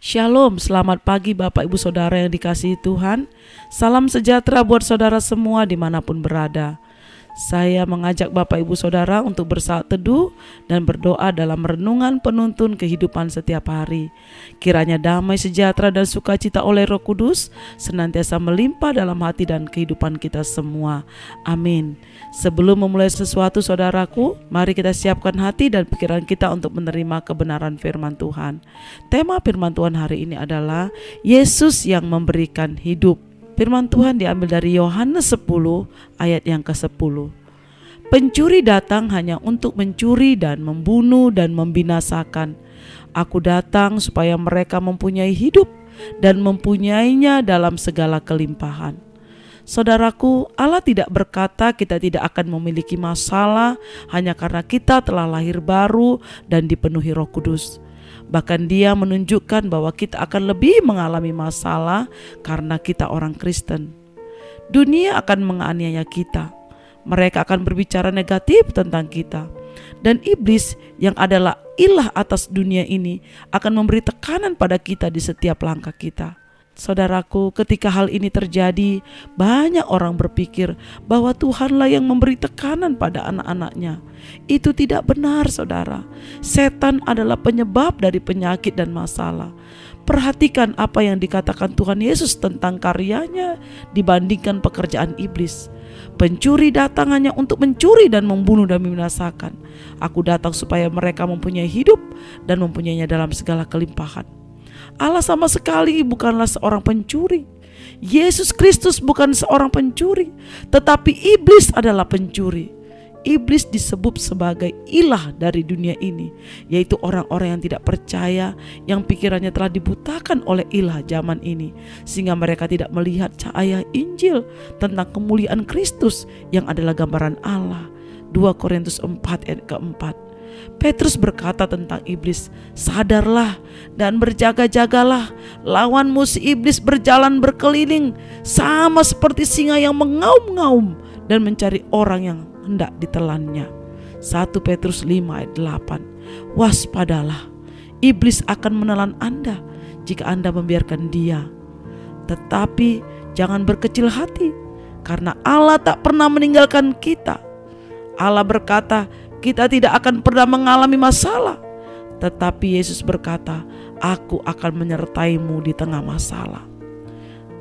Shalom, selamat pagi Bapak Ibu Saudara yang dikasihi Tuhan. Salam sejahtera buat saudara semua di mana pun berada saya mengajak Bapak Ibu Saudara untuk bersaat teduh dan berdoa dalam renungan penuntun kehidupan setiap hari. Kiranya damai sejahtera dan sukacita oleh Roh Kudus senantiasa melimpah dalam hati dan kehidupan kita semua. Amin. Sebelum memulai sesuatu saudaraku, mari kita siapkan hati dan pikiran kita untuk menerima kebenaran firman Tuhan. Tema firman Tuhan hari ini adalah Yesus yang memberikan hidup. Firman Tuhan diambil dari Yohanes 10 ayat yang ke-10. Pencuri datang hanya untuk mencuri dan membunuh dan membinasakan. Aku datang supaya mereka mempunyai hidup dan mempunyainya dalam segala kelimpahan. Saudaraku, Allah tidak berkata kita tidak akan memiliki masalah hanya karena kita telah lahir baru dan dipenuhi Roh Kudus. Bahkan dia menunjukkan bahwa kita akan lebih mengalami masalah karena kita orang Kristen. Dunia akan menganiaya kita. Mereka akan berbicara negatif tentang kita. Dan iblis yang adalah ilah atas dunia ini akan memberi tekanan pada kita di setiap langkah kita. Saudaraku, ketika hal ini terjadi, banyak orang berpikir bahwa Tuhanlah yang memberi tekanan pada anak-anaknya. Itu tidak benar, saudara. Setan adalah penyebab dari penyakit dan masalah. Perhatikan apa yang dikatakan Tuhan Yesus tentang karyanya dibandingkan pekerjaan iblis. Pencuri datang hanya untuk mencuri dan membunuh dan membinasakan. Aku datang supaya mereka mempunyai hidup dan mempunyainya dalam segala kelimpahan. Allah sama sekali bukanlah seorang pencuri. Yesus Kristus bukan seorang pencuri, tetapi iblis adalah pencuri. Iblis disebut sebagai ilah dari dunia ini, yaitu orang-orang yang tidak percaya, yang pikirannya telah dibutakan oleh ilah zaman ini, sehingga mereka tidak melihat cahaya Injil tentang kemuliaan Kristus yang adalah gambaran Allah. 2 Korintus 4 ayat keempat. Petrus berkata tentang iblis, "Sadarlah dan berjaga-jagalah. Lawanmu si iblis berjalan berkeliling sama seperti singa yang mengaum-ngaum dan mencari orang yang hendak ditelannya." 1 Petrus 5 ayat 8. Waspadalah, iblis akan menelan Anda jika Anda membiarkan dia. Tetapi jangan berkecil hati, karena Allah tak pernah meninggalkan kita. Allah berkata, kita tidak akan pernah mengalami masalah. Tetapi Yesus berkata, "Aku akan menyertaimu di tengah masalah."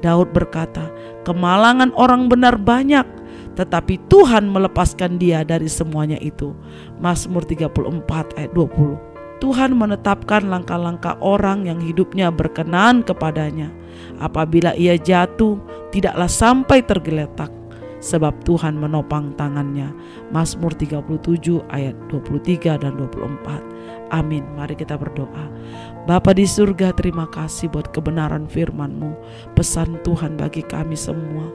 Daud berkata, "Kemalangan orang benar banyak, tetapi Tuhan melepaskan dia dari semuanya itu." Mazmur 34 ayat 20. Tuhan menetapkan langkah-langkah orang yang hidupnya berkenan kepadanya. Apabila ia jatuh, tidaklah sampai tergeletak sebab Tuhan menopang tangannya. Mazmur 37 ayat 23 dan 24. Amin. Mari kita berdoa. Bapa di surga terima kasih buat kebenaran firman-Mu. Pesan Tuhan bagi kami semua.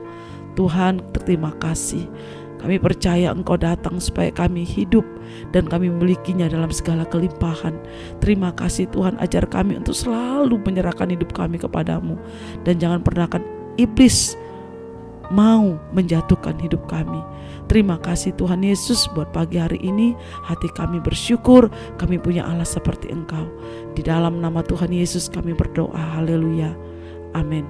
Tuhan terima kasih. Kami percaya Engkau datang supaya kami hidup dan kami memilikinya dalam segala kelimpahan. Terima kasih Tuhan ajar kami untuk selalu menyerahkan hidup kami kepadamu. Dan jangan pernah akan iblis mau menjatuhkan hidup kami. Terima kasih Tuhan Yesus buat pagi hari ini hati kami bersyukur kami punya Allah seperti Engkau. Di dalam nama Tuhan Yesus kami berdoa. Haleluya. Amin.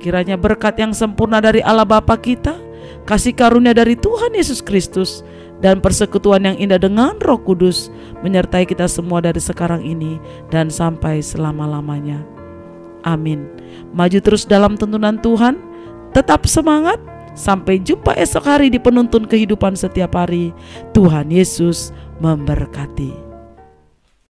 Kiranya berkat yang sempurna dari Allah Bapa kita, kasih karunia dari Tuhan Yesus Kristus, dan persekutuan yang indah dengan Roh Kudus menyertai kita semua dari sekarang ini dan sampai selama-lamanya. Amin. Maju terus dalam tuntunan Tuhan Tetap semangat. Sampai jumpa esok hari di penuntun kehidupan setiap hari. Tuhan Yesus memberkati.